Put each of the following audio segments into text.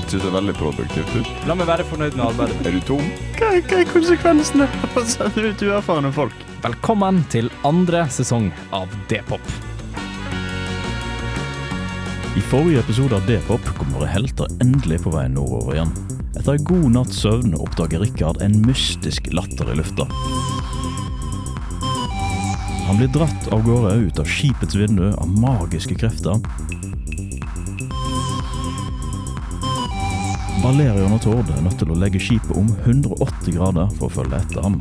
ikke så veldig produktivt ut. La meg være fornøyd med arbeidet. Er du tom? Hva, hva er konsekvensene av å sende ut uerfarne folk? Velkommen til andre sesong av D-pop. I forrige episode av D-pop kom våre helter endelig på vei nordover igjen. Etter en god natts søvn oppdager Rikard en mystisk latter i lufta. Han blir dratt av gårde ut av skipets vindu av magiske krefter. Valerian og Tord er nødt til å legge skipet om 180 grader for å følge etter ham.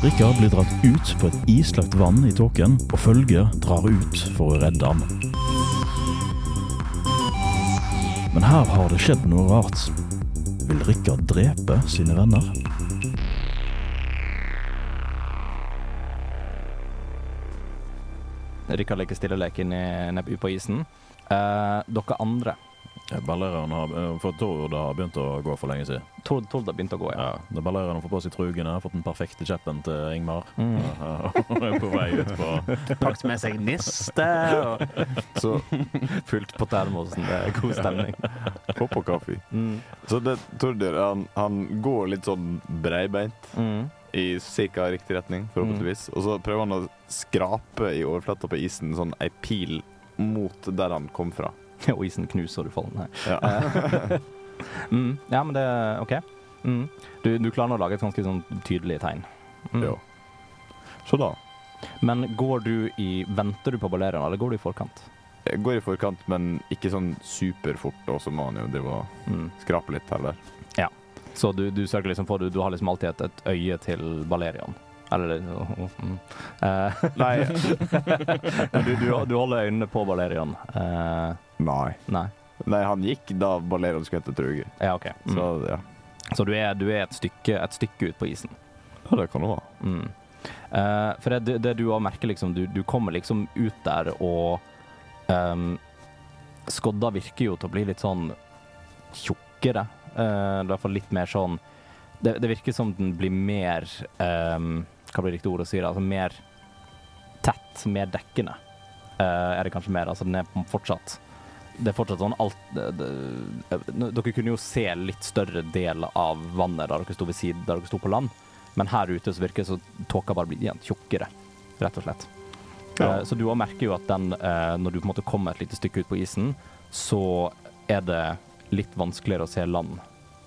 Rikard blir dratt ut på et islagt vann i tåken, og følget drar ut for å redde ham. Men her har det skjedd noe rart. Vil Rikard drepe sine venner? Rikard leker stilleleken inne nede på isen. Eh, dere andre. Ballereren har, eh, for Tord har begynt å gå for lenge siden. Tord, Tord har begynt å gå, ja. Ja, Ballereren har fått på seg trugene, fått den perfekte kjeppen til Ingmar. Mm. Og er på vei ut på Pakket med seg niste og Så fullt på termosen. Det er god stemning. hopp og kaffe. Mm. Så det, Tord han, han går litt sånn breibeint Mm. I ca. riktig retning, forhåpentligvis. Og så prøver han å skrape i overflata på isen sånn ei pil mot der han kom fra. Og isen knuser, og du faller ned. Ja. Mm. Ja, men det OK. Mm. Du, du klarer å lage et ganske sånn tydelig tegn. Mm. Ja. Så da Men går du i Venter du på balleren, eller går du i forkant? Jeg går i forkant, men ikke sånn superfort, og så må han jo drive og Mm. skrape litt her og der. Så du, du søker liksom for Du, du har liksom alltid et, et øye til Valerian. Eller uh, uh, uh. Nei. du, du, holder øynene på Valerian. Eh, Nei. nei. Nei, han gikk da Balerion skulle hete Truger. Ja, okay. Mm. Så Så, du, er, du er et stykke, et stykke ut på isen. ja, det kan du være. Mm. Eh, for det, det du òg merker, liksom, du, du kommer liksom ut der, og um, skodda virker jo til å bli litt sånn tjukkere. Uh, I hvert fall litt mer sånn det, det virker som den blir mer um, Hva blir riktig ord å si? det, Altså mer tett, mer dekkende. Uh, er det kanskje mer. Altså den er fortsatt Det er fortsatt sånn alt det, det, Dere kunne jo se litt større del av vannet da dere sto ved siden, da dere sto på land. Men her ute så virker det som tåka bare blir igjen tjukkere, rett og slett. Ja. Uh, Så du også merker jo at den, uh, når du på en måte kommer et lite stykke ut på isen, så er det litt vanskeligere å se land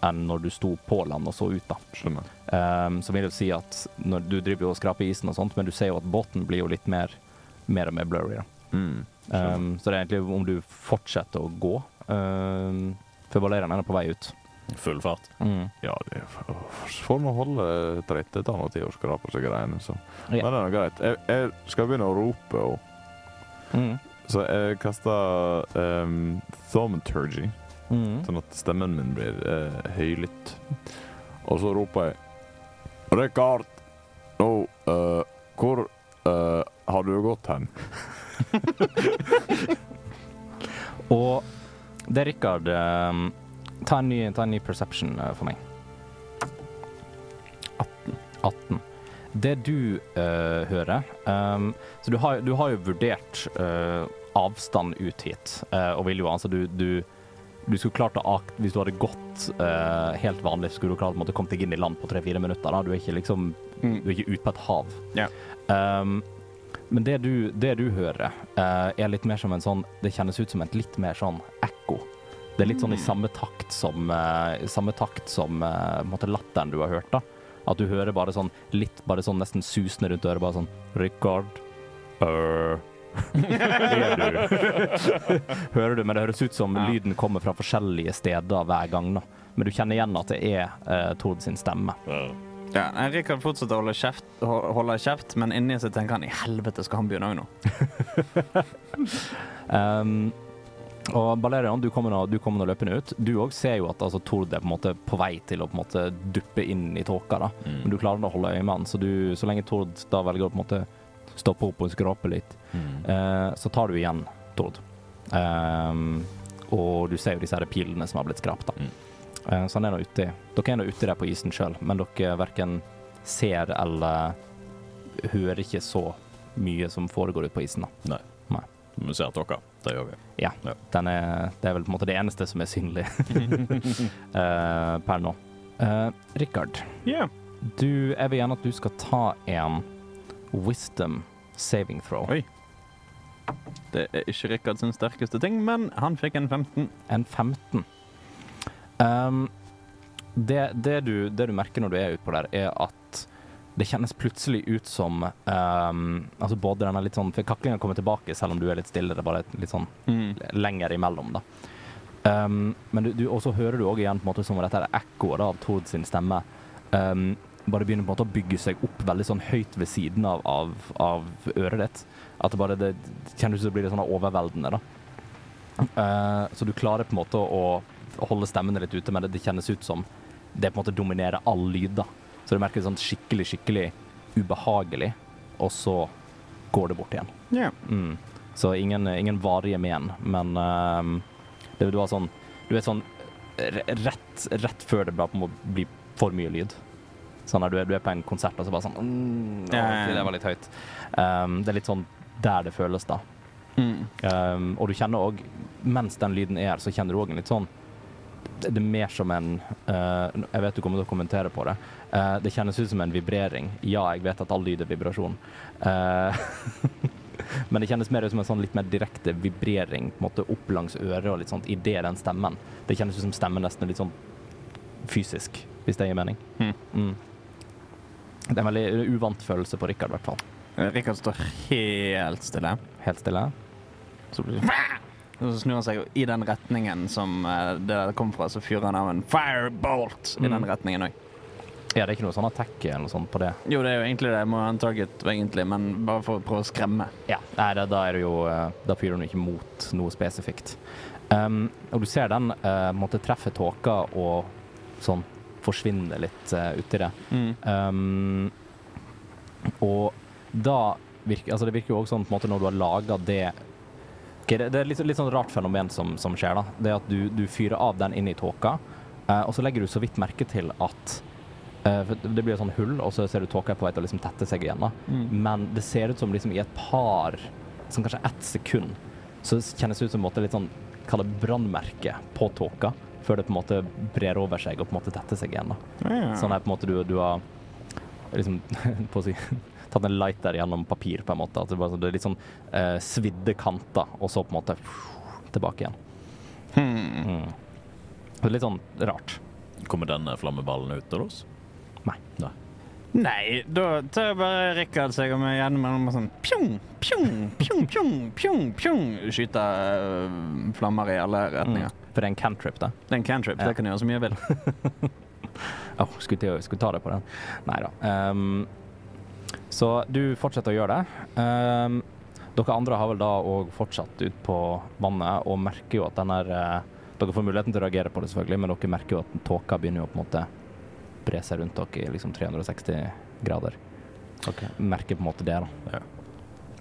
enn når du sto på land og så ut, da. Skjønner. Um, så vil jeg si at når du driver jo og skraper isen og sånt, men du ser jo at båten blir jo litt mer, mer og mer blurry. Da. Mm. Um, så det er egentlig om du fortsetter å gå, um, for ballereren er på vei ut. full fart. Mm. Ja, det får nå holde tritt. Det tar noe tid å skrape seg greiene. Så. Ja. Men det er nå greit. Jeg, jeg skal begynne å rope òg. Mm. Så jeg kaster um, thaumaturgy, Mm. sånn at stemmen min blir uh, høylytt. Og så roper jeg Rikard, nå uh, Hvor uh, har du gått hen? Og det er Rikard. Um, ta, en ny, ta en ny perception uh, for meg. 18. 18. Det du hører um, Så du har, du har jo vurdert avstand ut hit, og vil jo altså du, du du skulle klart å Hvis du hadde gått uh, helt vanlig, skulle du klart å komme deg inn i land på tre-fire minutter. Da. Du er ikke liksom Du er ikke ute på et hav. Yeah. Um, men det du, det du hører, uh, er litt mer som en sånn Det kjennes ut som et litt mer sånn ekko. Det er litt sånn i samme takt som uh, samme takt som uh, måte latteren du har hørt, da. At du hører bare sånn litt bare sånn nesten susende rundt øret, bare sånn Rikard du? Hører du, men det høres ut som lyden kommer fra forskjellige steder hver gang, da. Men du kjenner igjen at det er uh, Tord sin stemme. Ja, Henrik kan fortsette å holde kjeft, holde kjeft, men inni seg tenker han i helvete skal han begynne òg nå. Um, Og Balerian, du kommer nå, du kommer nå løpende ut. Du òg ser jo at altså, Tord er på måte på vei til å på en måte duppe inn i tåka, da. Mm. Men du klarer å holde øye med han, så, du, så lenge Tord da velger å på en måte stoppe opp og skrape litt, Mm. eh, så tar du igjen Tord. Ehm, og du ser jo disse her pilene som har blitt skrapt, da. Mm. Eh, så han er nå uti. Dere er nå ute der på isen sjøl, men dere verken ser eller hører ikke så mye som foregår ute på isen, da. Vi ser tåka. Det gjør vi. Den er, det er vel på en måte det eneste som er synlig eh, per nå. Uh, Rikard, yeah. du, jeg vil gjerne at du skal ta en wisdom saving throw. Oi. Det er ikke Rikard sin sterkeste ting, men han fikk en 15. En 15. Um, det, det, du, det du merker når du er utpå der, er at det kjennes plutselig ut som um, Altså både denne litt sånn For kaklinga kommer tilbake selv om du er litt stille. Det er bare litt sånn lenger imellom, da. Um, men du, du, og så hører du òg igjen på en måte som dette er ekkoet av Tord sin stemme. Um, bare begynner på en måte å bygge seg opp veldig sånn høyt ved siden av, av, av øret ditt. At det bare det, det kjennes ut som det blir litt sånn overveldende, da. Uh, så du klarer på en måte å holde stemmene litt ute, men det, det kjennes ut som det på en måte dominerer all lyd, da. Så du merker det sånn skikkelig, skikkelig ubehagelig, og så går det bort igjen. Yeah. Mm. Så ingen, ingen varige men, men uh, det vil være sånn Du er sånn rett, rett før det blir for mye lyd. Sånn når du er, du er på en konsert og så bare sånn mm, å. Det var litt høyt. Um, det er litt sånn der det føles, da. Mm. Um, og du kjenner òg, mens den lyden er her, så kjenner du òg en litt sånn det det er mer som en uh, Jeg vet du kommer til å kommentere på det. Uh, det kjennes ut som en vibrering. Ja, jeg vet at all lyd er vibrasjon. Uh, men det kjennes mer ut som en sånn litt mer direkte vibrering på en måte opp langs øret og litt sånt idet den stemmen. Det kjennes ut som stemmen nesten er litt sånn fysisk, hvis det gir mening. Mm. Mm. Det er en veldig uvant følelse på Rikard, i hvert fall. Rikard står helt stille. Helt stille. Så blir det og så snur han seg i den retningen som eh, det kom fra, så fyrer han av en firebolt i Mm. den retningen òg. Ja, det er ikke noe sånn attack eller noe sånt på det. Jo, det er jo egentlig det. Må ha en target, egentlig, men bare for å prøve å skremme. Ja, nei, da, da er det jo eh, Da fyrer du ikke mot noe spesifikt. Um, og du ser den uh, måtte treffe tåka og sånn forsvinne litt uh, uti det. Um, og da virker Altså, det virker jo også sånn på en måte når du har laga det Ok, det, det er litt, litt sånn rart fenomen som, som skjer, da. Det er at du, du fyrer av den inn i tåka, uh, og så legger du så vidt merke til at uh, Det blir et sånn hull, og så ser du tåka på vei til å liksom tette seg igjen. da. Men det ser ut som liksom i et par Som kanskje ett sekund så kjennes det ut som en måte litt sånn Kall det brannmerke på tåka, før det på en måte brer over seg og på en måte tetter seg igjen. da. Ja. Sånn er på en måte du, du har liksom på å si tatt en lighter gjennom papir, på en måte. At det, bare, det er litt sånn eh, svidde kanter, og så på en måte tilbake igjen. Hmm. Mm. Det er litt sånn rart. Kommer denne flammeballen ut av oss? Nei. Nei. Nei, da tar jeg bare Rikard seg om igjen med sånn pjong, pjong, pjong, pjong, pjong, pjong. Skyter øh, flammer i alle retninger. For det er en cantrip, da. Det er en cantrip. Ja. Det kan du gjøre så mye jeg vil. oh, skulle, til, skulle ta det på den. Nei da. Um, så du fortsetter å gjøre det. Um, dere andre har vel da òg fortsatt ut på vannet og merker jo at den er uh, Dere får muligheten til å reagere på det, selvfølgelig, men dere merker jo at tåka begynner jo på en måte bre seg rundt dere i liksom 360 grader. Dere merker på en måte det, da.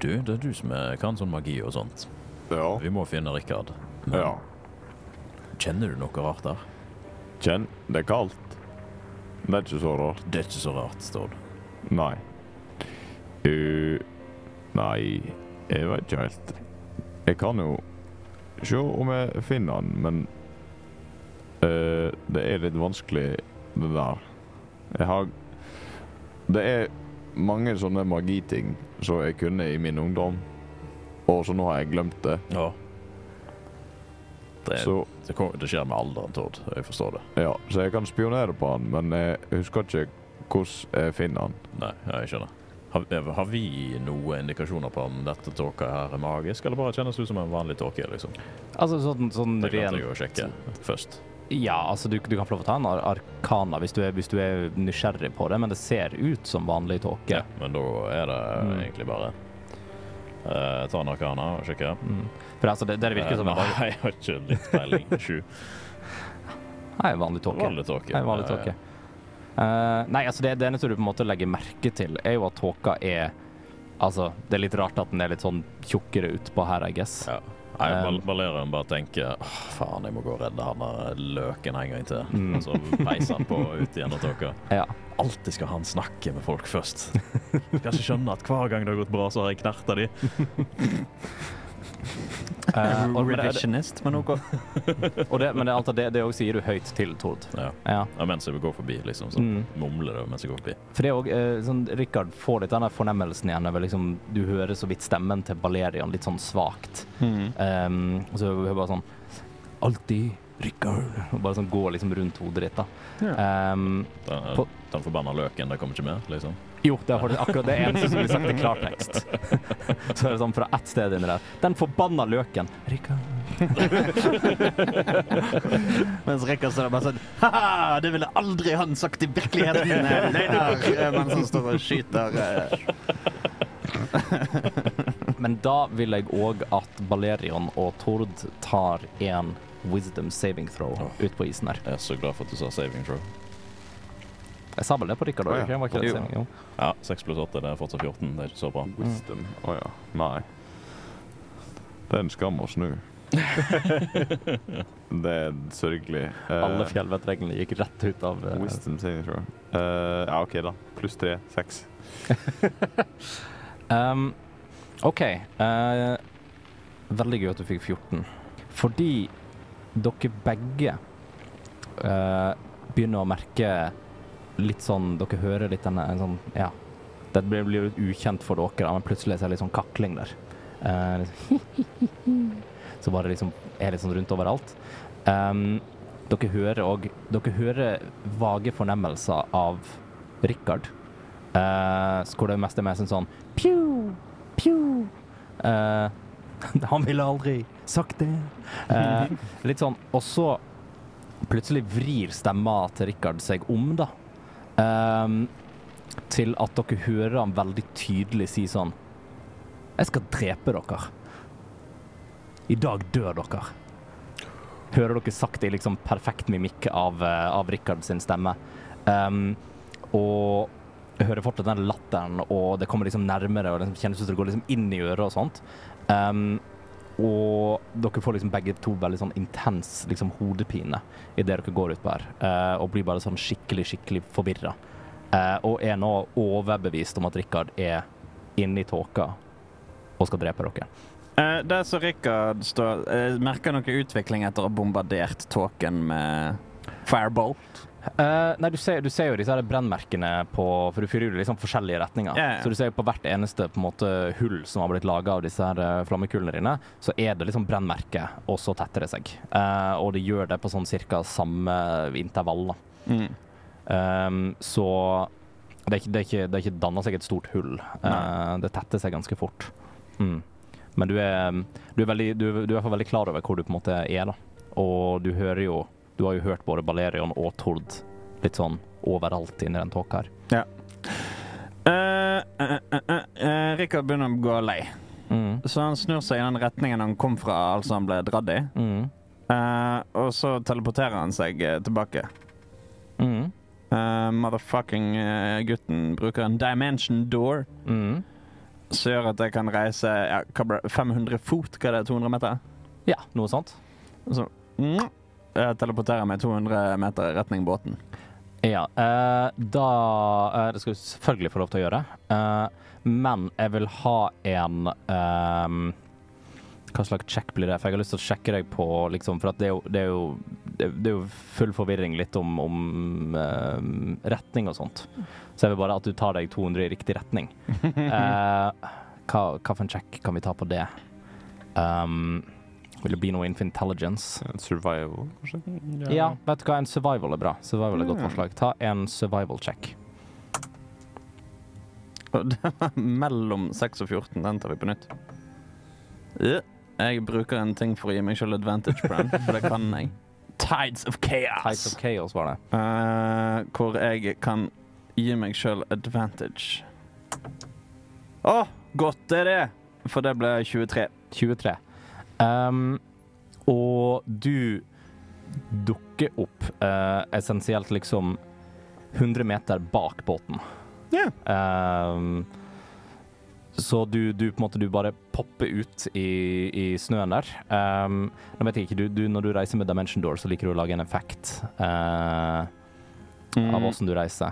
Du, det er du som er, kan sånn magi og sånt. Ja. Vi må finne Rikard. Ja. Kjenner du noe rart der? Kjenn, det er kaldt. Det er ikke så rart. Det er ikke så rart, står det. Nei. Uh, nei, jeg vet ikke helt. Jeg kan jo se om jeg finner han, men uh, det er litt vanskelig, det der. Jeg har Det er mange sånne magiting som jeg kunne i min ungdom, og så nå har jeg glemt det. Ja. Det, Så det, kommer, det skjer med alderen, Tord. Jeg forstår det. ja, så jeg kan spionere på han, men jeg husker ikke hvordan jeg finner han. Nei, ja, jeg skjønner. Har, har vi noen indikasjoner på om dette tåka her er magisk, eller bare kjennes ut som en vanlig tåke? liksom? Altså sånn, sånn Det glemte jeg å sjekke først. Ja, altså du, du kan få lov å ta en ar arkana hvis du, er, hvis du er nysgjerrig på det, men det ser ut som vanlig tåke. Ja, men da er det Mm. egentlig bare Uh, ta en arkana og sjekke. Mm. For altså, det, det virker som en Eh, Nei, jeg har ikke litt peiling. Sju. nei, vanlig tåke. Vanlig tåke. Nei, vanlig tåke. Uh, nei, altså det, det eneste du på en måte legger merke til, er jo at tåka er Altså, det er litt rart at den er litt sånn tjukkere utpå her, I guess. Ja. Nei, Um, Valerian bare tenker «Åh, faen, jeg må gå og redde han der løken en gang til. Mm. Og så peiser han på ut gjennom tåka. Ja. Alltid skal han snakke med folk først. Skal ikke skjønne at hver gang det har gått bra, så har jeg knerta de. Eh, og, Revisionist, men OK. og det, men det, altså, det, det også sier du høyt til Tord. Ja. Ja. Ja, mens jeg går forbi, liksom. Så Mm. mumler det mens jeg går forbi. For det er også, eh, sånn, Richard får litt denne fornemmelsen igjen over liksom, Du hører så vidt stemmen til Balerian litt sånn svakt. Mm. Um, og så hører du bare sånn Alltid Rikard. Og bare sånn går liksom rundt hodet ditt, da. Um, Den, På- den forbanna løken, det kommer ikke med, liksom. jo, det er faktisk akkurat det eneste som blir sagt i klartekst. så er det sånn fra ett sted inni der. Den forbanna løken. Rikard. Mens Rikard står der bare sånn Ha-ha, det ville aldri han sagt i virkeligheten! eh, eh, Mens han står og skyter. eh. Men da vil jeg òg at Balerion og Tord tar en wisdom saving throw oh. ut på isen her. Jeg er så glad for at du sa saving throw. Jeg sa vel det på Rikard òg? Oh, ja. Saving? Jo. Ja, 6 pluss 8 det er fortsatt 14. Det er ikke så bra. Wisdom. Å ja. Nei. Det er en skam å snu. det er sørgelig. Uh, Alle fjellvettreglene gikk rett ut av uh, Wisdom saving throw. Uh, ja, OK, da. Pluss tre. Seks. Um, OK. veldig gøy at du fikk 14. Fordi dere begge uh, begynner å merke litt sånn Dere hører litt denne en sånn Ja. Det blir, blir litt ukjent for dere, men plutselig så er det litt sånn kakling der. Uh, så bare liksom er litt sånn rundt overalt. Um, dere hører òg Dere hører vage fornemmelser av Richard. Uh, hvor det meste er mer sånn sånn Pju, pju. Eh, han ville aldri sagt det. Eh, litt sånn Og så plutselig vrir stemma til Richard seg om, da. Eh, til at dere hører han veldig tydelig si sånn Jeg skal drepe dere. I dag dør dere. Hører dere sagt i liksom perfekt mimikk av, eh, av Richard sin stemme. Um, og hører fortsatt den latteren, og det kommer liksom nærmere, og det kjennes ut som det går liksom inn i øret og sånt. Ehm, og dere får liksom begge to veldig sånn intens liksom hodepine idet dere går utpå her, Uh, og blir bare sånn skikkelig, skikkelig forvirra. Uh, og er nå overbevist om at Richard er inne i tåka og skal drepe dere. Uh, Der som Rikard står eh, Merker noe utvikling etter å ha bombardert tåken med fireball? Eh, nei, du ser, du ser jo disse brennmerkene på For du fyrer jo liksom forskjellige retninger. Yeah, yeah. Så du ser jo på hvert eneste på en måte hull som har blitt laga av disse her eh, flammekulene dine, så er det liksom brennmerke, og så tetter det seg. Uh, og det gjør det på sånn cirka samme intervall. Mm. Um, så det er ikke, det er ikke, det er ikke danna seg et stort hull. Uh, det tetter seg ganske fort. Mm. Men du er, du er veldig Du, du er veldig klar over hvor du på en måte er, da. Og du hører jo Du har jo hørt både Balerion og Tord litt sånn overalt inni den tåka her. Ja. Uh, uh, uh, Rikard begynner å gå lei, Mm. så han snur seg i den retningen han kom fra, altså han ble dratt i. Mm. Eh, og så teleporterer han seg eh, tilbake. Mm. Eh, motherfucking gutten bruker en dimension door, Mm. som gjør at jeg kan reise ja, hva ble, det, 500 fot, hva er det, 200 meter? Ja, noe sånt. Så mm, jeg teleporterer meg 200 meter i retning båten. Ja, eh, da eh, Det skal du selvfølgelig få lov til å gjøre. Eh, men jeg vil ha en ehm, Hva slags check blir det? For jeg har lyst til å sjekke deg på liksom, For det er jo, det er jo, det er- er jo full forvirring litt om, om ehm, retning og sånt. Så jeg vil bare at du tar deg 200 i riktig retning. Eh, hva, hva for en check kan vi ta på det? Um, vil det bli noe innenfor intelligence? Survival, kanskje? Ja, vet du hva, en survival er bra. Survival er et godt Mm. forslag. Ta en survival check. Det var mellom 6 og 14. Den tar vi på nytt. Ja. Jeg bruker en ting for å gi meg selv advantage brand, for det kan jeg. Tides of Chaos. Tides of Chaos var det. Uh, hvor jeg kan gi meg sjøl advantage. Å, godt er det! for det ble 23. 23. Um, og du dukker opp uh, essensielt liksom 100 meter bak båten. Ja. Um, så du, du på en måte du bare popper ut i, i snøen der. Um, nå vet jeg ikke, du, du, Når du reiser med Dimension Door, så liker du å lage en effekt uh, Mm. av åssen du reiser.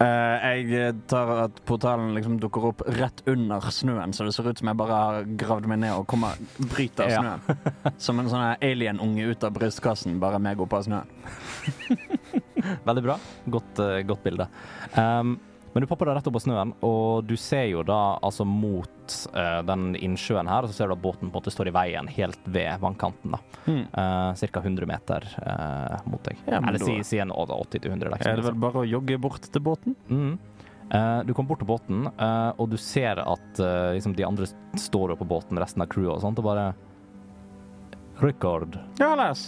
Eh, jeg tar at portalen liksom dukker opp rett under snøen, så det ser ut som jeg bare har gravd meg ned og kommer, bryter Ja. snøen. Som en sånn alienunge ut av brystkassen, bare meg oppå snøen. Veldig bra. Godt, eh, godt bilde. Um, men du popper deg rett opp på snøen, og du ser jo da altså mot uh, den innsjøen her, så ser du at båten på en måte står i veien helt ved vannkanten. da. Mm. Uh, Ca. 100 meter uh, mot deg. Ja, Eller si, si en 80-100. Er det vel bare å jogge bort til båten? Mm. Uh, du kommer bort til båten, og du ser at liksom de andre står oppe på båten, resten av crewet og sånt, og bare Rikard, Ja, les.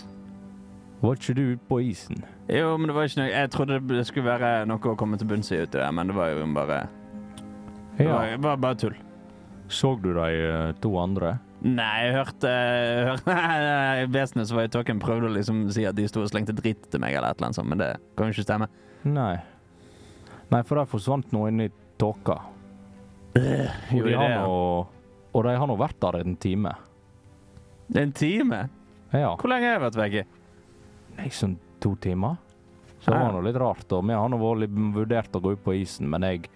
Hva gjør du på isen? Jo, men det var ikke noe Jeg trodde det skulle være noe å komme til bunns i uti det, men det var jo bare Det var, det var bare tull. Så du de eh, to andre? Nei, jeg hørte, jeg hørte Vesenet som var i tåken, prøvde å liksom si at de sto og slengte dritt til meg, eller et eller annet sånt, men det kan jo ikke stemme. Nei. Nei, for der forsvant noe inn i tåka. Gjorde Og de har nå Og de har nå vært der en time. En time? Ja. Hvor lenge har jeg vært vekke? Nei, sånn to timer. Så det var nå litt rart. Og vi har nå vurdert å gå ut på isen, men jeg,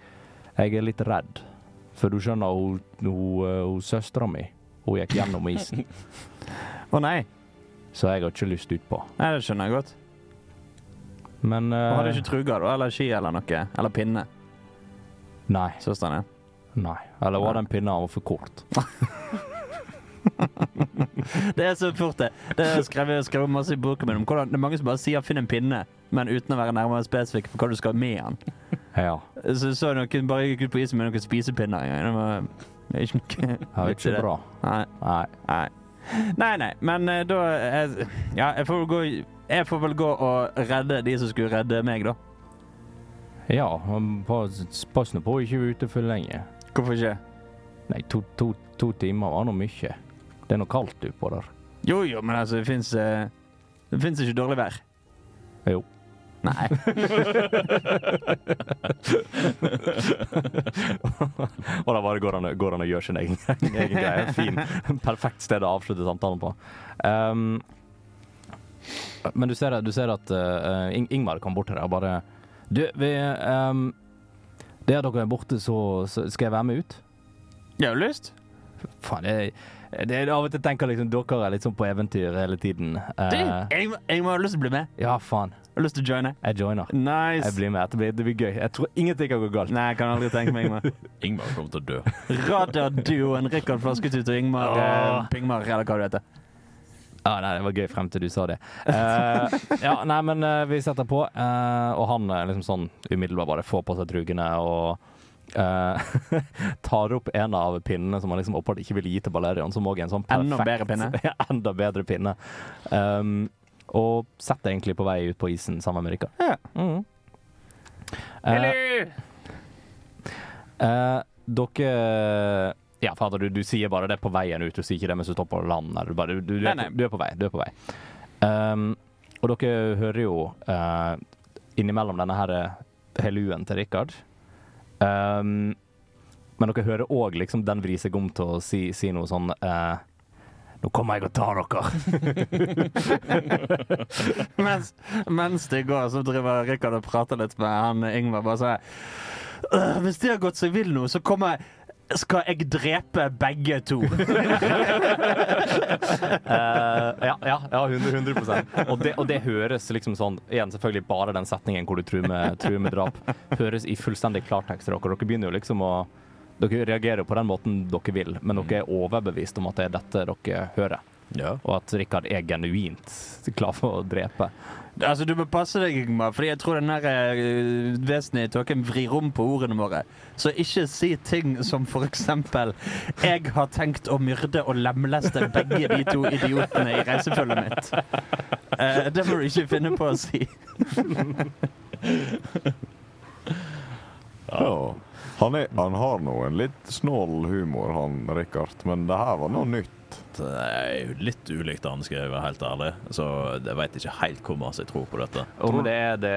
jeg er litt redd. For du skjønner, hun, hun, eh, søstera mi, hun gikk gjennom isen. Å nei. Så jeg har ikke lyst utpå. nei, det skjønner jeg godt. Men uh, eh, ikke truga, da? Eller ski eller noe? Eller pinne? Nei. Søsteren, ja. Nei. Eller var den pinnen var for kort? Det er så fort, det. Det er skrevet, skrevet masse i boken min om hvordan det er mange som bare sier 'finn en pinne', men uten å være nærmere spesifikk på hva du skal med den. Ja. Så så noen bare gikk ut på isen med noen spisepinner en gang. Det var det er ikke noe Det er ikke bra. Nei, Nei. nei. Nei, nei, men uh, da jeg, Ja, jeg får gå Jeg får vel gå og redde de som skulle redde meg, da. Ja, pass pass nå på ikke være ute for lenge. Hvorfor ikke? Nei, to, to, to timer var nå mye. Det er noe kaldt utpå der. Jo, jo, men altså, det fins Det fins ikke dårlig vær. Jo. Nei. og da bare går han, går han og gjør sin egen, egen greie. Fin. Perfekt sted å avslutte samtalen på. Um, men du ser, du ser at uh, Ing Ingmar kom bort til deg og bare Du, vi um, Det at dere er borte, så, så skal jeg være med ut? Jeg har lyst. Faen, det, det er av og til tenker liksom dere er litt sånn på eventyr hele tiden. Du, Uh, jeg, jeg må ha lyst til å bli med. ja, faen. Jeg har lyst til å joine. Jeg joiner. Nice. Jeg blir med. Det blir, det blir gøy. Jeg tror ingenting kan gå galt. Nei, jeg kan aldri tenke meg med. Ingmar kommer til å dø. Radarduoen Rikard Flasketut og Ingmar eh, Pingmar, eller hva du heter. Ja, nei, det var gøy frem til du sa det. Uh, ja, nei, men uh, vi setter på, eh, og han eh, liksom sånn umiddelbart bare får på seg trugene og eh, tar opp en av pinnene som han liksom åpenbart ikke vil gi til Balerion, som også er en sånn perfekt Enda bedre pinne. enda bedre pinne. Um, og setter egentlig på vei ut på isen sammen med Rikard. Ja. Mhm. Eh, uh, dere Ja, fader, du, du sier bare det på veien ut. Du sier ikke det mens du står på land. Du, bare, du, du, er, på, du er på vei. Du er på vei. Um, og dere hører jo uh, innimellom denne her eh, heluen til Rikard um, Men dere hører òg liksom den vri seg om til å si, si noe sånn uh, Nå kommer jeg og tar dere. mens, mens det går, så driver Rikard og prater litt med han Ingvar. Bare sånn «Øh, Hvis de har gått seg vill nå, så kommer skal jeg drepe begge to? uh, ja, ja, ja 100, 100 og det, og det høres liksom sånn Igjen selvfølgelig bare den setningen hvor du truer med, truer med drap, høres i fullstendig klartekst dere. Dere begynner jo liksom å Dere reagerer på den måten dere vil, men dere er overbevist om at det er dette dere hører. Ja. Og at Rikard er genuint klar for å drepe. Altså, Du bør passe deg, Ingmar, Fordi jeg tror den uh, vesenet i tåken vrir om på ordene våre. Så ikke si ting som for eksempel 'Jeg har tenkt å myrde og lemleste begge de to idiotene i reisefølget mitt'. Uh, det må du ikke finne på å si. Ja. Han, er, han har nå en litt snål humor, han Richard, men det her var noe nytt. Det er litt ulikt han, skal jeg være helt ærlig. Så jeg veit ikke helt hvor masse jeg tror på dette. Om det er det,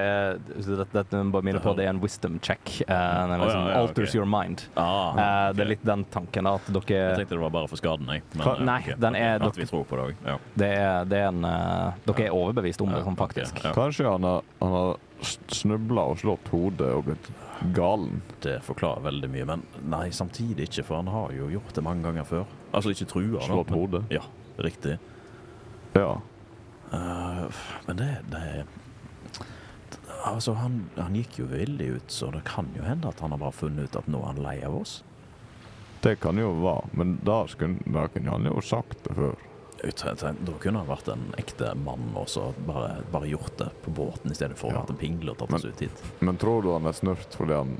så det, det, det bare minner på det er en wisdom check. Uh, den liksom ja, ja, alters ok. your mind. Ah, Eh, Det er litt den tanken da, dere Jeg tenkte det var bare for skaden, jeg. Men, Hva- Nei, okay. den er- At vi tror på det òg. Ja. Det er, det er en uh, Dere er overbevist om det, sånn faktisk. ja. Kanskje han har, han har snubla og slått hodet og blitt galen. Det forklarer veldig mye, men nei, samtidig ikke, for han har jo gjort det mange ganger før. Altså ikke trua, Slå på men- hodet. Ja, riktig. Ja. Uh, men det, det Altså, han, han gikk jo villig ut, så det kan jo hende at han har bare funnet ut at nå er han lei av oss. Det kan jo være, men da, skulle, kunne han jo sagt det før. Da kunne han vært en ekte mann og så bare, bare gjort det på båten i stedet for å ha vært en pingle og tatt oss ut hit. Men tror du han er snurt fordi han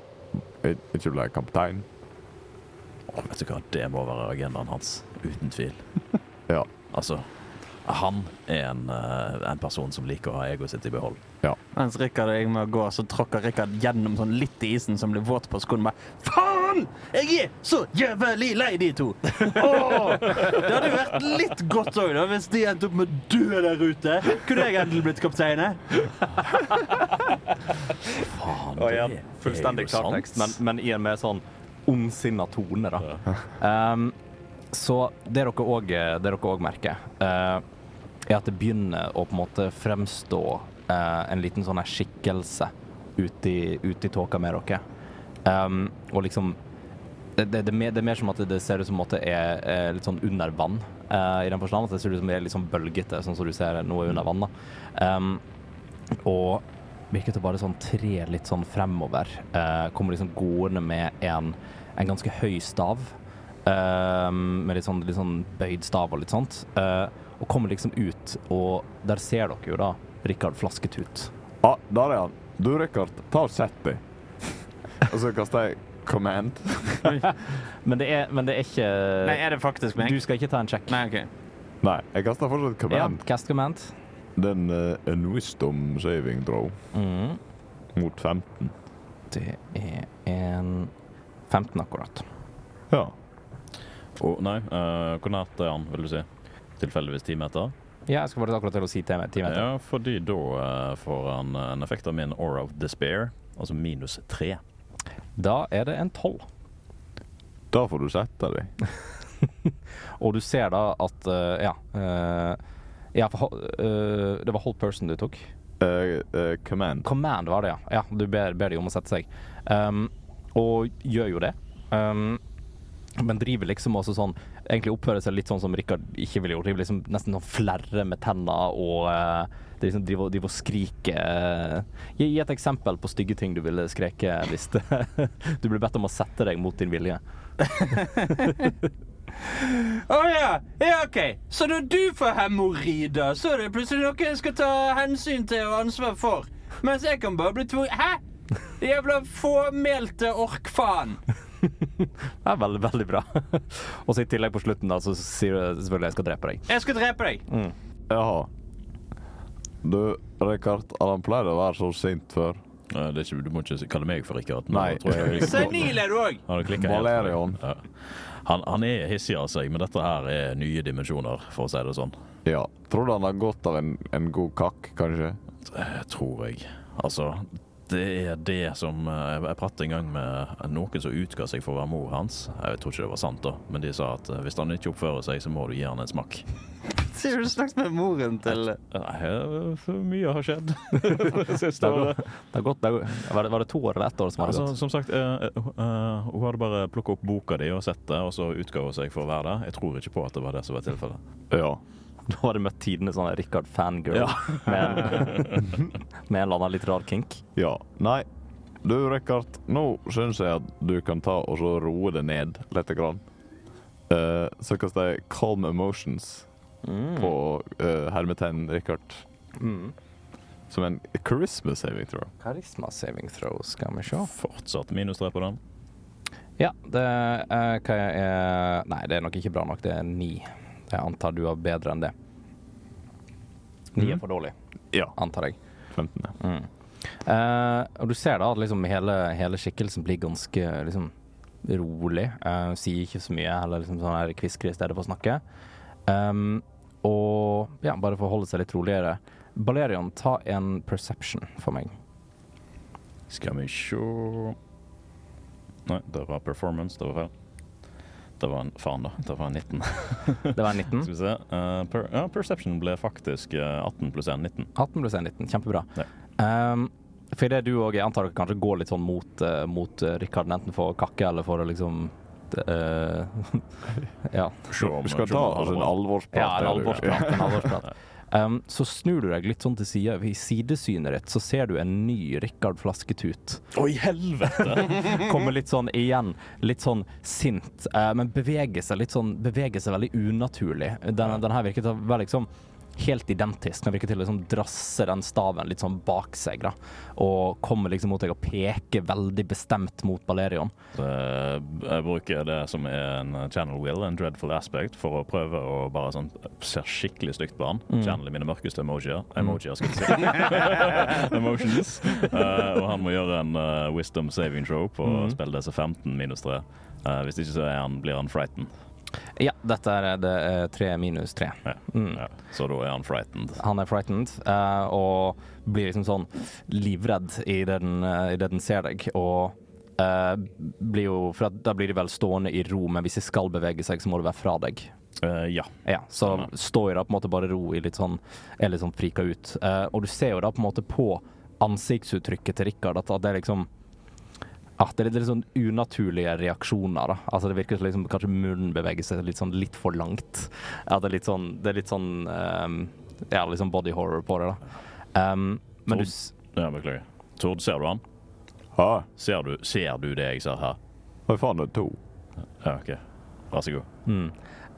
ikke ble kaptein? Åh, vet du hva, det må være agendaen hans, uten tvil. Ja. Altså, han er en, eh, en person som liker å ha egoet sitt i behold. Ja. Mens Rikard og jeg må gå, så tråkker Rikard gjennom sånn litt i isen som blir våt på skoene. Bare Faen! Jeg er så jævlig lei de to! Oh, det hadde jo vært litt godt òg, da, hvis de endte opp med å dø der ute. Kunne jeg endelig blitt kaptein? eh? Faen, Og det fullstendig er jo sant. klartekst, men, men i en mer sånn ondsinna tone, da. Um, så det dere òg merker, uh, er at det begynner å på en måte fremstå uh, en liten sånn her skikkelse ute i, tåka med dere. Um, og liksom det, det, det, er mer, det er mer som at det ser ut som det er, er litt sånn under vann. uh, I den forstand at det ser ut som det er litt sånn bølgete, sånn som du ser noe under vann. da. Um, og virker til å bare sånn tre litt sånn fremover. Eh, kommer liksom gående med en, en ganske høy stav. eh, med litt sånn, litt sånn bøyd stav og litt sånt. eh, og kommer liksom ut, og der ser dere jo da Rikard Flasketut. Ja, der er han. Du, Rikard, ta og sett deg. Og så kaster jeg command. Men det er, men det er ikke Nei, er det faktisk meg? Du skal ikke ta en check. Nei, OK. Nei, jeg kaster fortsatt command. Ja, cast command. Den uh, en wisdom saving throw Mm. mot 15. Det er en 15 akkurat. Ja. Å, nei, uh, hvor nært er han, vil du si? Tilfeldigvis ti meter? Ja, jeg skal bare akkurat til å si ti meter. Ja, fordi da uh, får han en effekt av min Aura of Despair, altså minus tre. Da er det en 12. Da får du sette deg. Og du ser da at uh, Ja. eh, ja for, eh, det var hold person du tok. Uh, uh, command. Command var det, ja. ja du ber, ber de om å sette seg. Um, og gjør jo det. Um, men driver liksom også sånn Egentlig oppfører seg litt sånn som Rikard ikke ville gjort. Driver liksom nesten sånn flerre med tenna og uh, de liksom driver, driver og skriker. gi, gi et eksempel på stygge ting du ville skreke hvis du ble bedt om å sette deg mot din vilje. Å ja. ja, OK. Så når du får hemoroider, så er det plutselig noe jeg skal ta hensyn til og ansvar for. Mens jeg kan bare bli tvunget Hæ? Jævla fåmælte orkfaen. Det er veldig, veldig bra. og så i tillegg på slutten da, så sier du selvfølgelig jeg skal drepe deg. Jeg skal drepe deg. Jaha. Du, Rikard, han pleide å være så sint før? Det er ikke, du må ikke kalle meg for Rikard. Nei, Senil er du òg. Valerion. Ja. Han, han er hissig av seg, men dette her er nye dimensjoner, for å si det sånn. Ja. Tror du han har godt av en, en god kakk, kanskje? Det tror jeg. Altså, det er det som eh, Jeg pratet en gang med noen som utga seg for å være mor hans. Jeg tror ikke det var sant, da, men de sa at eh, hvis han ikke oppfører seg, så må du gi han en smakk. Sier du snakket med moren til Nei, mye har skjedd. Det Siste har året. gått- det har gått, var, det, var det to år eller ett år som har Altså, gått? som sagt, eh, hun hadde bare plukket opp boka di og sett det, og så utga hun seg for å være det. Jeg tror ikke på at det var det som var tilfellet. Ja. Da har du møtt tidenes sånn Rikard fangirl Ja. med, en, med en eller annen litt rar kink. Ja. Nei. Du, Rikard, nå syns jeg at du kan ta og så roe det ned lite Grann. Uh, så kaster jeg calm emotions på uh, hermetegn Rikard. Mm. Som en charisma saving, throw. Charisma saving throw, skal vi se. Fortsatt minus tre på den. Ja, det er, hva er Nei, det er nok ikke bra nok. Det er ni. Jeg antar du har bedre enn det. Ni er Mhm. for dårlig, Ja. antar jeg. 15. ja. Mm. Uh, og du ser da at liksom hele, hele skikkelsen blir ganske liksom rolig. Uh, sier ikke så mye, heller liksom sånn her kvisker i stedet for å snakke. Um, og ja, bare for å holde seg litt roligere. Balerion, ta en perception for meg. Skal vi sjå Nei, det var performance. Det var feil. Det var en Faen, da. Det var en 19. Det var 19. Skal vi se. Uh, per, ja, perception ble faktisk eh, 18 pluss 1, 19. 18 pluss 1, 19. Kjempebra. Ja. Um, for det du òg, jeg antar dere kanskje går litt sånn mot, uh, mot Rikard, enten for å kakke eller for å liksom uh, Ja. Se om- Vi skal ta altså, en alvorsprat. Ja, en alvorsprat. En alvorsprat. Um, så snur du deg litt sånn til sida. I sidesynet ditt så ser du en ny Rikard Flasketut. i helvete! Kommer litt sånn igjen, litt sånn sint, uh, men beveger seg litt sånn Beveger seg veldig unaturlig. Den, den her å være liksom helt identisk. Den virker til å liksom drasse den staven litt sånn bak seg, da. Og kommer liksom mot deg og peker veldig bestemt mot Balerion. Så jeg bruker det som er en channel will, en dreadful aspect, for å prøve å bare sånn se skikkelig stygt på han. Mm. Channele mine mørkeste emojier. Emojier, skal jeg si. Emotions. Uh, og han må gjøre en uh, wisdom saving throw på Mm. spill DC 15 minus 3. hvis ikke så han, blir han frightened. Ja, dette er det er tre minus tre. Mm. Ja. Så da er han frightened. Han er frightened uh, og blir liksom sånn livredd i det den, eh, i det den ser deg. Og uh, blir jo For at da blir de vel stående i ro, men hvis de skal bevege seg, så må det være fra deg. Uh, ja. Ja, så ja. står jo da på en måte bare ro i litt sånn Er litt sånn frika ut. Eh, og du ser jo da på en måte på ansiktsuttrykket til Rikard at det er liksom ah, det er litt, sånn unaturlige reaksjoner. da. Altså Det virker som liksom, kanskje munnen beveger seg litt sånn litt for langt. At det er litt sånn, det er litt sånn um, Ja, litt sånn body horror på det. da. Um, men du s- ja, beklager. Tord, ser du han? Ja, Ser du, ser du det jeg ser her? hva faen det er to? Ja, OK. Vær så god. Mm.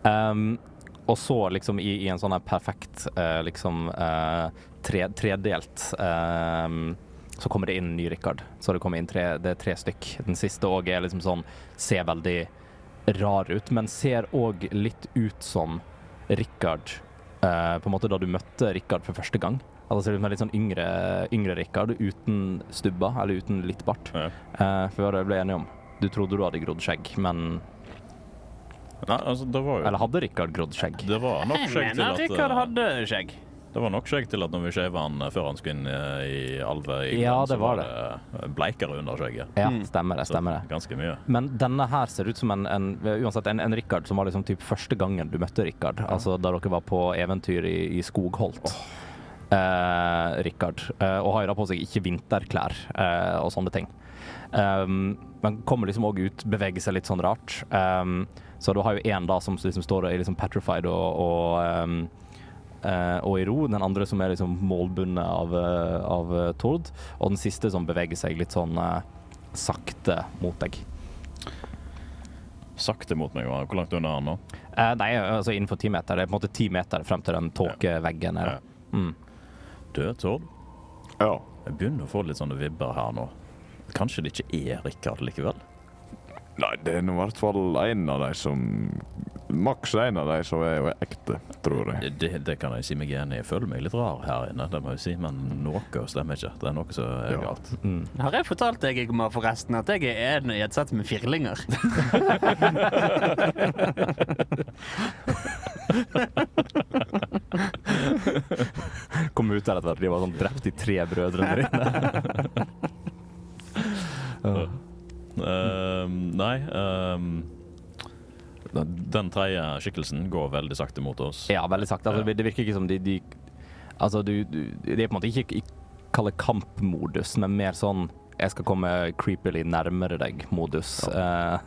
Um, og så liksom i, i en sånn her perfekt uh, liksom uh, tre, tredelt ehm, Så kommer det inn en ny Rikard. Så det kommer inn tre, det er tre stykk. Den siste òg er liksom sånn Ser veldig rar ut, men ser òg litt ut som Rikard eh, På en måte da du møtte Rikard for første gang. Altså ser ut som en litt sånn yngre, yngre Rikard uten stubber, eller uten litt bart. Ja. Eh, før jeg ble enige om. Du trodde du hadde grodd skjegg, men Nei, altså, det var jo Eller hadde Rikard grodd skjegg? Det var nok Jeg skjegg til mener at Rikard eh, hadde skjegg. Det var nok skjegg til at når vi skjeva han eh, før han skulle inn eh, i Alve, Ja, det så var det bleikere under skjegget. Ja, Mm. stemmer det. Stemmer det. Ganske mye. Men denne her ser ut som en, en uansett en, en Rikard som var liksom typ første gangen du møtte Rikard. Altså da dere var på eventyr i, i Skogholt. Eh, Rikard. Eh, og har jo da på seg ikke vinterklær eh, og sånne ting. Um, men kommer liksom òg ut, beveger seg litt sånn rart. Um, så du har jo én da som liksom står og er liksom petrified og, og um, eh, og i ro. Den andre som er liksom målbundet av, eh, av eh, Tord. Og den siste som beveger seg litt sånn eh, sakte mot deg. Sakte mot meg. Hvor langt unna er han nå? Eh, nei, altså innenfor ti meter. Det er på en måte ti meter frem til den tåkeveggen. her. Mm. Du, Tord. Ja. Jeg begynner å få litt sånne vibber her nå. Kanskje det ikke er Rikard likevel? Nei, det er nå i hvert fall en av de som Maks en av de som er jo ekte, tror jeg. Det, det kan jeg si meg enig i. Jeg føler meg litt rar her inne, det må jeg si. Men noe stemmer ikke. Det er noe som er Ja. galt. Mm. Har jeg fortalt deg Igmar, forresten, at jeg er en i et sett med firlinger? Kom ut der etter at de var sånn drept i tre brødre der inne. dine. Ehm, nei ehm, den, tredje skikkelsen går veldig sakte mot oss. ja, veldig sakte. Altså, det virker ikke som de, de Altså, du, du De er på en måte ikke i kalle kampmodus, men mer sånn jeg skal komme creepily nærmere deg-modus. Eh,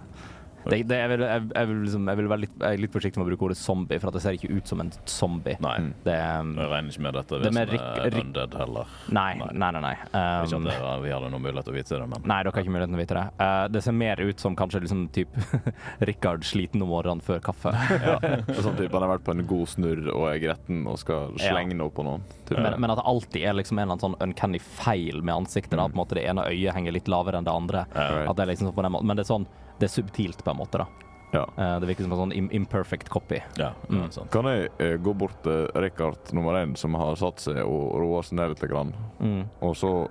det, det, jeg, vil, jeg, jeg, vil liksom, jeg vil være litt, jeg er litt forsiktig med å bruke ordet zombie, for at det ser ikke ut som en zombie. Nei. Mm. Det um, Jeg regner ikke med dette Det er Rik- undead heller. Nei, nei, nei. nei. Ikke Um, at det, vi hadde noen mulighet til å vite det, men Nei, dere har ikke muligheten til å vite det. Uh, det ser mer ut som kanskje liksom typ Rikard sliten om morgenen før kaffe. Ja. Sånn type han har vært på en god snurr og er gretten og skal Ja. slenge noe på noen. Men, men at det alltid er liksom en eller annen sånn uncanny feil med ansiktet. Da. På en måte Det ene øyet henger litt lavere enn det andre. Ja. Right. At det er liksom på den måten. Men det er sånn Det er subtilt, på en måte. da Ja. Eh, Det virker som en sånn imperfect copy. ja, Mm. Kan jeg eh, gå bort til Rikard nummer én, som har satt seg og roa seg ned litt, grann, Mm. og så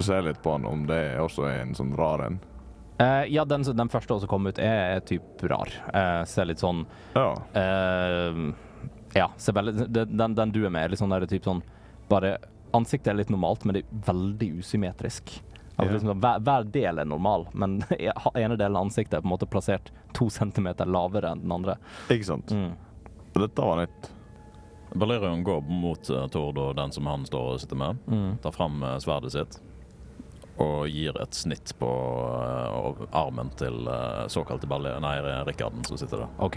se litt på han om det også er en sånn rar en. Eh, ja, den, den første som kom ut, er, er typ rar. Eh, ser litt sånn Ja. eh, Ja, ser veldig den, den, du er med, er litt sånn der typ sånn Bare Ansiktet er litt normalt, men det er veldig usymmetrisk. Altså, liksom, hver, hver del er normal, men ene delen av ansiktet er på en måte plassert to centimeter lavere enn den andre. Ikke sant? Mm. Dette var nytt. Balerion går mot uh, Tord og den som han står og sitter med. Mm. Tar fram eh, sverdet sitt og gir et snitt på uh, armen til uh, såkalte baller... Nei, Rikarden som sitter der. OK.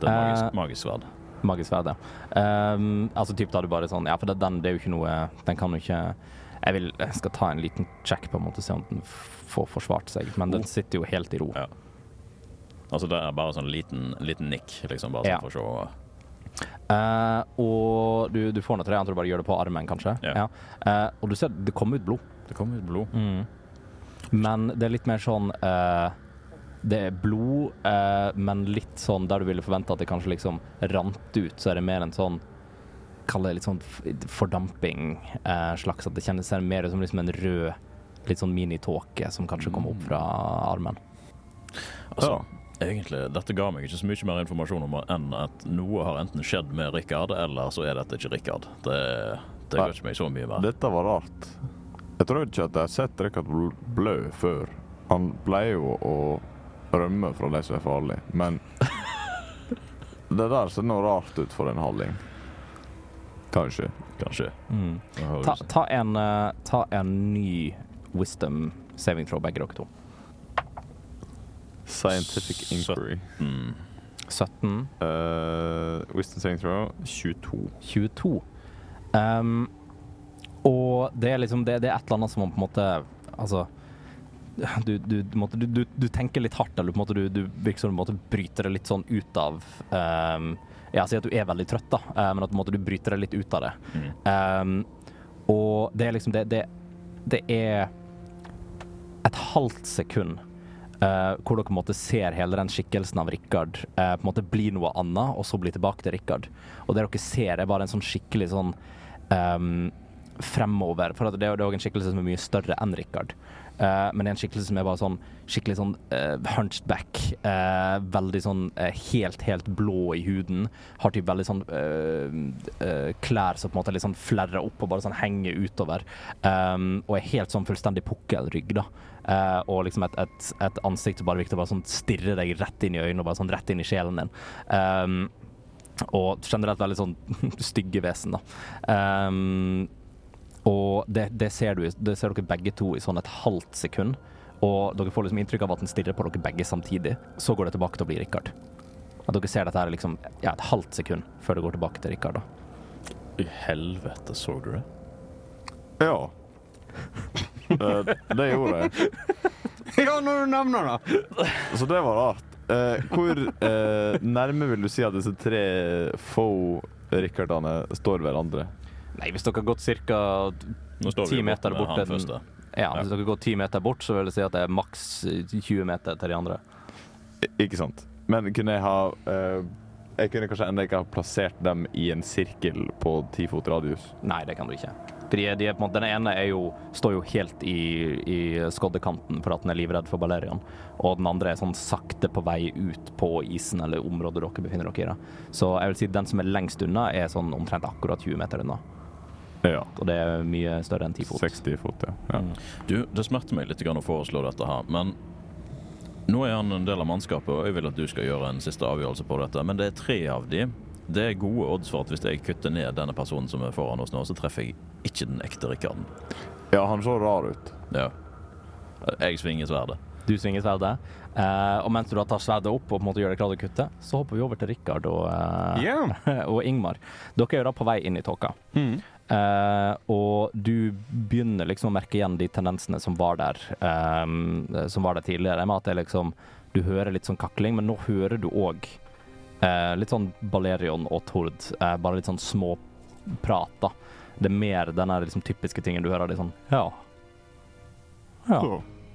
Det er magisk, uh, magisk sverd. Magisk sverd, ja. Um, altså typ da du bare sånn Ja, for det, den det er jo ikke noe Den kan jo ikke Jeg vil jeg skal ta en liten check på en måte, se om den får forsvart seg, men den Oh. sitter jo helt i ro. Ja. Altså det er bare sånn liten, liten nikk, liksom, bare Ja. sånn for å se. Uh, og du, du får noe til det, jeg tror du bare gjør det på armen, kanskje. Ja. Uh, og du ser det kommer ut blod. Det kommer ut blod. Men det er litt mer sånn uh, Det er blod, eh, men litt sånn der du ville forvente at det kanskje liksom rant ut, så er det mer en sånn Kall det litt sånn fordamping eh, slags. At det kjennes mer ut som liksom en rød litt sånn minitåke som kanskje kommer opp fra armen. Altså, egentlig, dette ga meg ikke så mye mer informasjon om enn at noe har enten skjedd med Rikard, eller så er dette ikke Rikard. Det, det gjør ikke meg så mye mer. Dette var rart. Jeg tror ikke at jeg har sett Rikard bl- blø før. Han pleier jo å rømme fra de som er farlige, men Det der ser noe rart ut for en halling. Kanskje. Kanskje. Mm. Ta, ta, en, eh, ta en ny wisdom saving throw, begge dere to. Scientific inquiry. Mm. 17. Uh, Wisdom saving throw 22. 22. Um, og det er liksom det, det er et eller annet som man på en måte Altså du, du, du, du, du, du tenker litt hardt, eller på en måte du, du virker som du bryter det litt sånn ut av um, Ja, si at du er veldig trøtt, da, eh, men at måte, du bryter deg litt ut av det. Mm. Um, og det er liksom det, det, det er et halvt sekund Uh, hvor dere måte ser hele den skikkelsen av Rikard uh, på en måte bli noe annet, og så bli tilbake til Rikard. Og det dere ser, er bare en sånn skikkelig sånn ehm, fremover. For det er jo en skikkelse som er mye større enn Rikard. Uh, men det er en skikkelse som er bare sånn skikkelig sånn uh, hunched back. eh, veldig sånn eh, helt, helt blå i huden. Har typ veldig sånn eh, eh, klær som på en måte litt sånn flerrer opp og bare sånn henger utover. Um, og er helt sånn fullstendig pukkelrygg, da. Eh, og liksom et, et, et ansikt som bare virker å bare sånn stirre deg rett inn i øynene og bare sånn rett inn i sjelen din. Um, og generelt veldig sånn stygge vesen, da. Um, og det, det, ser du, det ser dere begge to i sånn et halvt sekund. Og dere får liksom inntrykk av at den stirrer på dere begge samtidig. Så går det tilbake til å bli Rikard. At dere ser dette her liksom ja, et halvt sekund før det går tilbake til Rikard. da. I helvete, så du det? Ja. Eh, det gjorde jeg. Ja, når du nevner det! Så det var rart. Eh, hvor eh, nærme vil du si at disse tre faux Rikardene står hverandre? Nei, hvis dere har gått ca. Ti meter bort til den-. Ja, hvis dere går ti meter bort, så vil det si at det er maks 20 meter til de andre. I- Ikke sant. Men kunne jeg ha uh, Jeg kunne kanskje ennå ikke ha plassert dem i en sirkel på ti fot radius. Nei, det kan du ikke. De, de en måte, den ene jo, står jo helt i, i skoddekanten for at den er livredd for Balerian. Og den andre er sånn sakte på vei ut på isen eller området dere befinner dere i. da. Så jeg vil si den som er lengst unna, er sånn omtrent akkurat 20 meter unna. Ja. Og det er mye større enn 10 fot. 60 fot, ja. ja. Mm. Du, det smerter meg litt grann å foreslå dette her, men nå er han en del av mannskapet, og jeg vil at du skal gjøre en siste avgjørelse på dette. Men det er tre av de. Det er gode odds for at hvis jeg kutter ned denne personen som er foran oss nå, så treffer jeg ikke den ekte Rikarden. ja, han så rar ut. Ja. Jeg svinger sverdet. Du svinger sverdet. Uh, og mens du da tar sverdet opp og på en måte gjør deg klar til å kutte, så hopper vi over til Rikard og, uh, Ja. og Ingmar. Dere er jo da på vei inn i tåka. Mm. Eh, og du begynner liksom å merke igjen de tendensene som var der um, Som var der tidligere. Med at liksom Du hører litt sånn kakling, men nå hører du òg litt sånn Balerion og Tord. Uh, bare litt sånn småprat, da. Det er mer den liksom typiske tingen du hører. Det sånn Ja. Ja.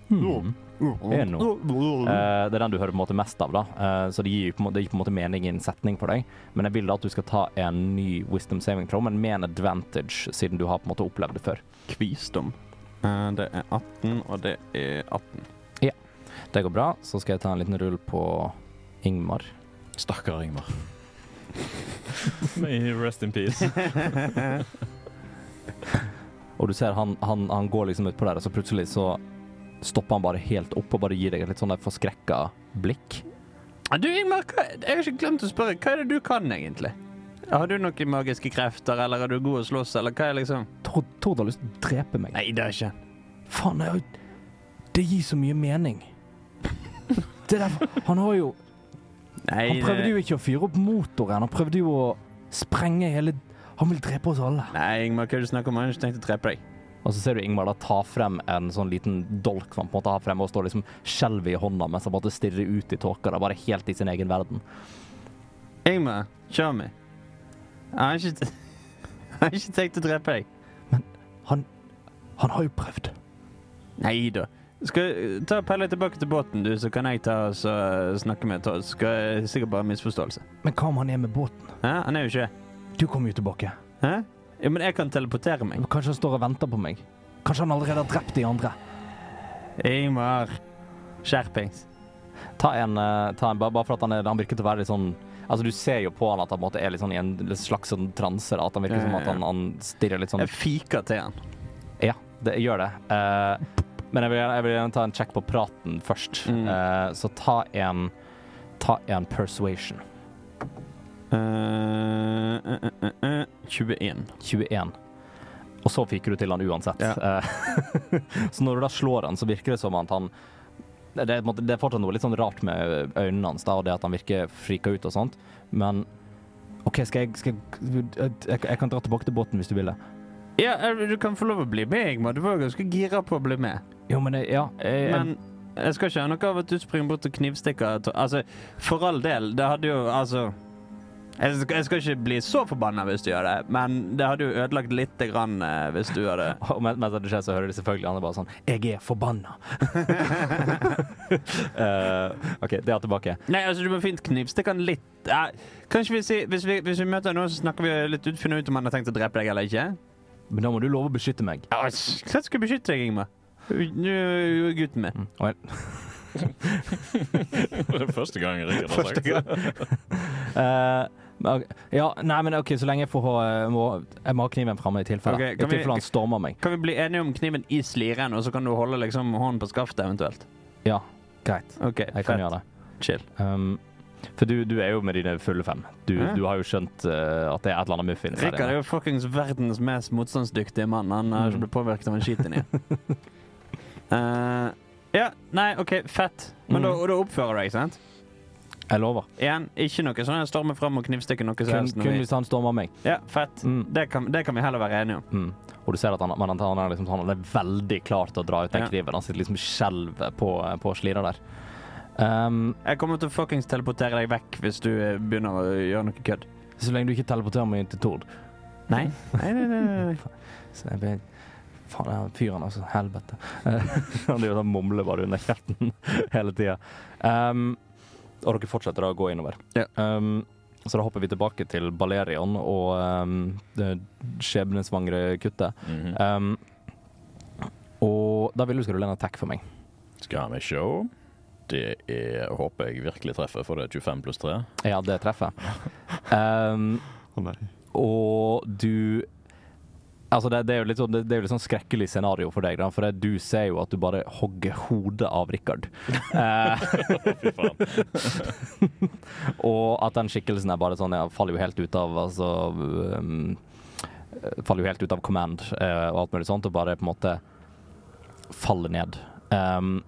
Er noe. Eh, det er den du hører på en måte mest av, da. Uh, så det gir, på måte, det gir på en måte mening i en setning for deg. Men jeg vil da at du skal ta en ny wisdom saving throw, men med en advantage, siden du har på en måte opplevd det før. Kvisdom. Uh, det er 18, og det er 18. Ja. Det går bra. Så skal jeg ta en liten rull på Ingmar. Stakkar Ingmar. May rest in peace. Og du ser han, han, han går liksom utpå der, og så plutselig så stopper han bare helt opp og bare gir deg et litt sånn forskrekka blikk. Du, Ingmar, jeg har ikke glemt å spørre. Hva er det du kan, egentlig? Har du noen magiske krefter, eller er du god å slåss, eller hva er liksom Tord, Tord har lyst til å drepe meg. Nei, det er ikke Faen, det, jo- det gir så mye mening. Det er derfor Han har jo Nei, Han prøvde jo ikke å fyre opp motoren. Han prøvde jo å sprenge hele Han vil drepe oss alle. Nei, Ingmar, hva er det du snakker om? Han har ikke tenkt å drepe deg. Og så ser du Ingmar da ta frem en sånn liten dolk som han på en måte har fremme og står liksom skjelver i hånda mens han måtte stirre ut i tåka. Bare helt i sin egen verden. Ingmar, kjør meg. Jeg har ikke, jeg har ikke tenkt å drepe deg. Men Han Han har jo prøvd. Nei da. Skal ta pelle tilbake til båten, du, så kan jeg ta og så snakke med Todd. Skal jeg sikkert bare misforståelse. Men hva om han er med båten? Hæ? Han er jo ikke Du kommer jo tilbake. Hæ? Ja, men jeg kan teleportere meg. Kanskje han står og venter på meg? Kanskje han allerede har drept de andre? Ingmar, skjerpings. Ta en, eh, ta en bare, for at han, er, han virker til å være litt sånn Altså Du ser jo på han at han måtte, er litt sånn i en slags sånn transe. At han virker som at han, han stirrer litt sånn Jeg fiker til han. Ja, det gjør det. Uh, men jeg vil, jeg vil gjerne ta en check på praten først. Mm. Uh, så ta en Ta en persuasion. Eh, uh, uh, eh, 21. 21. Og så fiker du til han uansett. Ja. så når du da slår han, så virker det som at han det er, det er fortsatt noe litt sånn rart med øynene hans, da, og det at han virker frika ut og sånt, men OK, skal jeg, skal jeg, jeg Jeg kan dra tilbake til båten hvis du vil det. Ja, eh, du kan få lov å bli med, Ingmar. Du var jo ganske gira på å bli med. Jo, men ja Men jeg skal ikke ha noe av at du springer bort og knivstikker. Altså, for all del, det hadde jo Altså jeg skal, jeg skal ikke bli så forbanna hvis du gjør det, men det hadde jo ødelagt lite grann eh, hvis du gjør det. Og men- mens det skjer, så hører de selvfølgelig andre bare sånn Jeg er forbanna. uh, OK, det er tilbake. Nei, altså, du må fint knivstikke han litt. Ja, kanskje vi si, hvis vi, hvis vi møter noen, så snakker vi litt ut, finner ut om han har tenkt å drepe deg eller ikke. Men da må du love å beskytte meg. Ja, Klart skal jeg beskytte deg, Ingmar. Du er gutten min. Mm. Jeg, Det er første gang Rikard har sagt det. Eh, ja, nei, men OK, så lenge jeg får ha må, jeg må ha kniven framme i tilfelle. Ok, I kan vi- tilfelle han stormer meg. Kan vi bli enige om kniven i sliren, og så kan du holde liksom hånden på skaftet eventuelt? Ja, greit. OK, Jeg kan fett. gjøre det. Chill. Um, for du, du er jo med dine fulle fem. Du, Ja. du har jo skjønt uh, at det er et eller annet muffins Rikard er jo fuckings verdens mest motstandsdyktige mann. Han har ikke Mm. blitt påvirket av en skit inni. uh, ja, nei, OK, fett. Men Mm. og da oppfører du deg, sant? Jeg lover. Igjen, ikke noe sånn jeg stormer fram og knivstikker noe som helst. kun hvis han stormer meg. Ja, fett. Mm. Det, kan, det kan vi heller være enige om. Mm. Og du ser at han, han, han, er liksom, han er veldig klar til å dra ut den Ja. kniven. Han sitter liksom skjelver på, på slira der. Um, Jeg kommer til å fuckings teleportere deg vekk hvis du eh, begynner å gjøre noe kødd. så lenge du ikke teleporterer meg inn til Tord. Nei? Nei, nei, nei, nei. Vet, Faen, den fyren, altså. Helvete. han er jo sånn mumler bare under kjeften hele tida. Um, og dere fortsetter da å gå innover. Ja. Um, så da hopper vi tilbake til Balerion og um, det skjebnesvangre kuttet. Mhm. Um, og da vil du skal rulle en attack for meg. Skal vi se. Det er, håper jeg virkelig treffer, for det er 25 pluss 3. Ja, det treffer. Um, oh, nei. og du Altså, det, det er jo litt sånn, det, det er jo litt sånn skrekkelig scenario for deg, da, for det, du ser jo at du bare hogger hodet av Rikard. Eh, Fy faen. og at den skikkelsen er bare sånn, ja, faller jo helt ut av altså um, Faller jo helt ut av command uh, og alt mulig sånt, og bare på en måte faller ned. Um,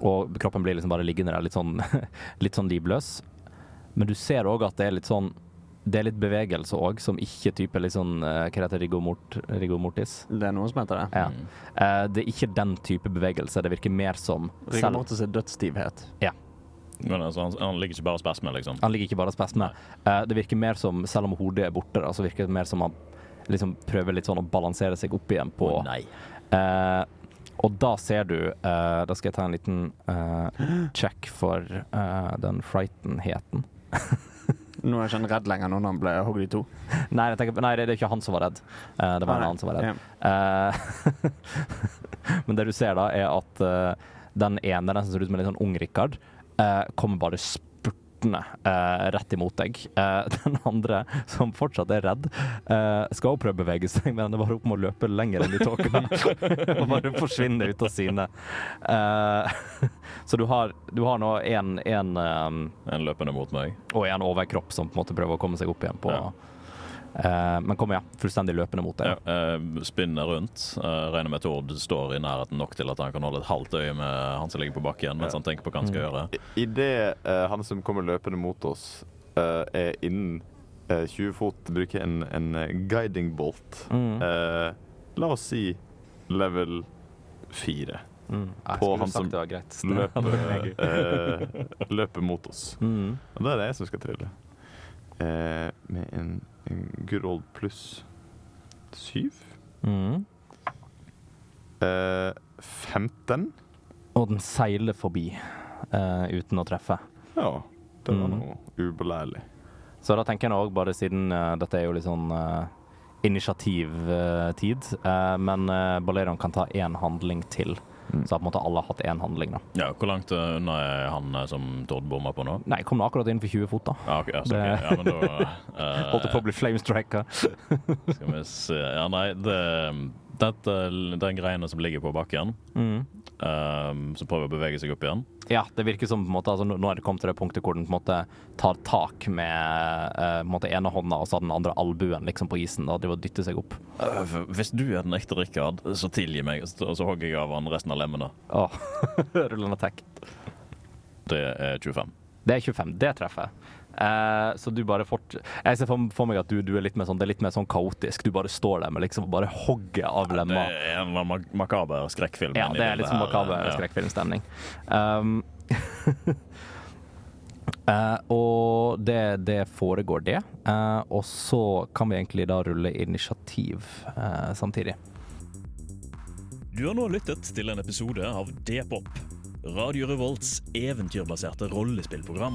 og kroppen blir liksom bare liggende der, litt sånn, litt sånn livløs. Men du ser òg at det er litt sånn Det er litt bevegelse òg, som ikke type litt sånn uh, Hva heter? Rigor, mort, rigor mortis? Det er noen som heter det. Ja. Mm. Uh, det er ikke den type bevegelse. Det virker mer som Rigor mortis er dødsstivhet. Men altså, han, han ligger ikke bare og spasmer, liksom. Han ligger ikke bare og spasmer. Uh, det virker mer som, selv om hodet er borte, da, så virker det mer som han liksom prøver litt sånn å balansere seg opp igjen på oh, nei. Uh, Og da ser du uh, Da skal jeg ta en liten eh, check for eh, den frightenheten. Nå er ikke han redd lenger når han ble hogd i to. Nei, jeg tenker, nei, det er ikke han som var redd. Uh, det var en annen som var redd. Ja. Uh, Men det du ser da, er at uh, den ene, den som ser ut som en litt sånn ung Rikard, kommer bare spurtende eh, rett imot deg. Eh, den andre, som fortsatt er redd, eh, skal også prøve å bevege seg, men det var opp med å løpe lenger enn i tåka. og bare forsvinne ut av syne. Eh, så du har, du har nå en, en eh, En løpende mot meg. og en overkropp som på en måte prøver å komme seg opp igjen på Ja. Eh, Men kommer ja. Fullstendig løpende mot deg. Ja, eh, spinner rundt. Uh, regner med Tord står i nærheten nok til at han kan holde et halvt øye med han som ligger på bakken, mens Ja. han tenker på hva han skal gjøre. Idet det han som kommer løpende mot oss, eh, er innen eh, 20 fot, bruker en, en eh, guiding bolt. Mm. Eh, la oss si level 4. Mm. På han sagt som greit. Løper, eh, løper mot oss. Mm. Og da er det jeg som skal trille. Eh, med en, en good pluss syv. Mm. Eh, 15. Og den seiler forbi eh, uten å treffe. Ja, det var Mm. noe ubeleilig. Så da tenker jeg òg, bare siden uh, dette er jo litt sånn uh, initiativtid, uh, men uh, Balerion kan ta én handling til. Mm. Så har på en måte alle har hatt én handling, da. Ja, Hvor langt unna er han eh, som Tord bomma på nå? Nei, kom akkurat inn for 20 fot, da. Ah, ok, ja, okay. ja men da uh, Holdt på å bli flamestriker. Skal vi se Ja, nei, det, dette, den greiene som ligger på bakken, Mm. um, som prøver å bevege seg opp igjen Ja, det virker som på en måte, altså, nå er det kommet til det punktet hvor den på en måte tar tak med uh, på en måte ene hånda og så den andre albuen liksom på isen Da, driver og dytter seg opp. Uh, Hvis du er den ekte Rikard, så tilgi meg, og så hogger jeg av han resten av lemmene. Åh, rullende attack. Det er 25. Det er 25. Det treffer. Eh, så du bare fort... Jeg ser for, meg at du, du er litt mer sånn, det er litt mer sånn kaotisk. Du bare står der med liksom bare hogger av Det er en mak- makaber skrekkfilm. Ja, det er litt sånn makaber Ja. skrekkfilmstemning. Um, uh, og det, det foregår, det. Uh, og så kan vi egentlig da rulle initiativ samtidig. Du har nå lyttet til en episode av D-pop, Radio Revolts eventyrbaserte rollespillprogram.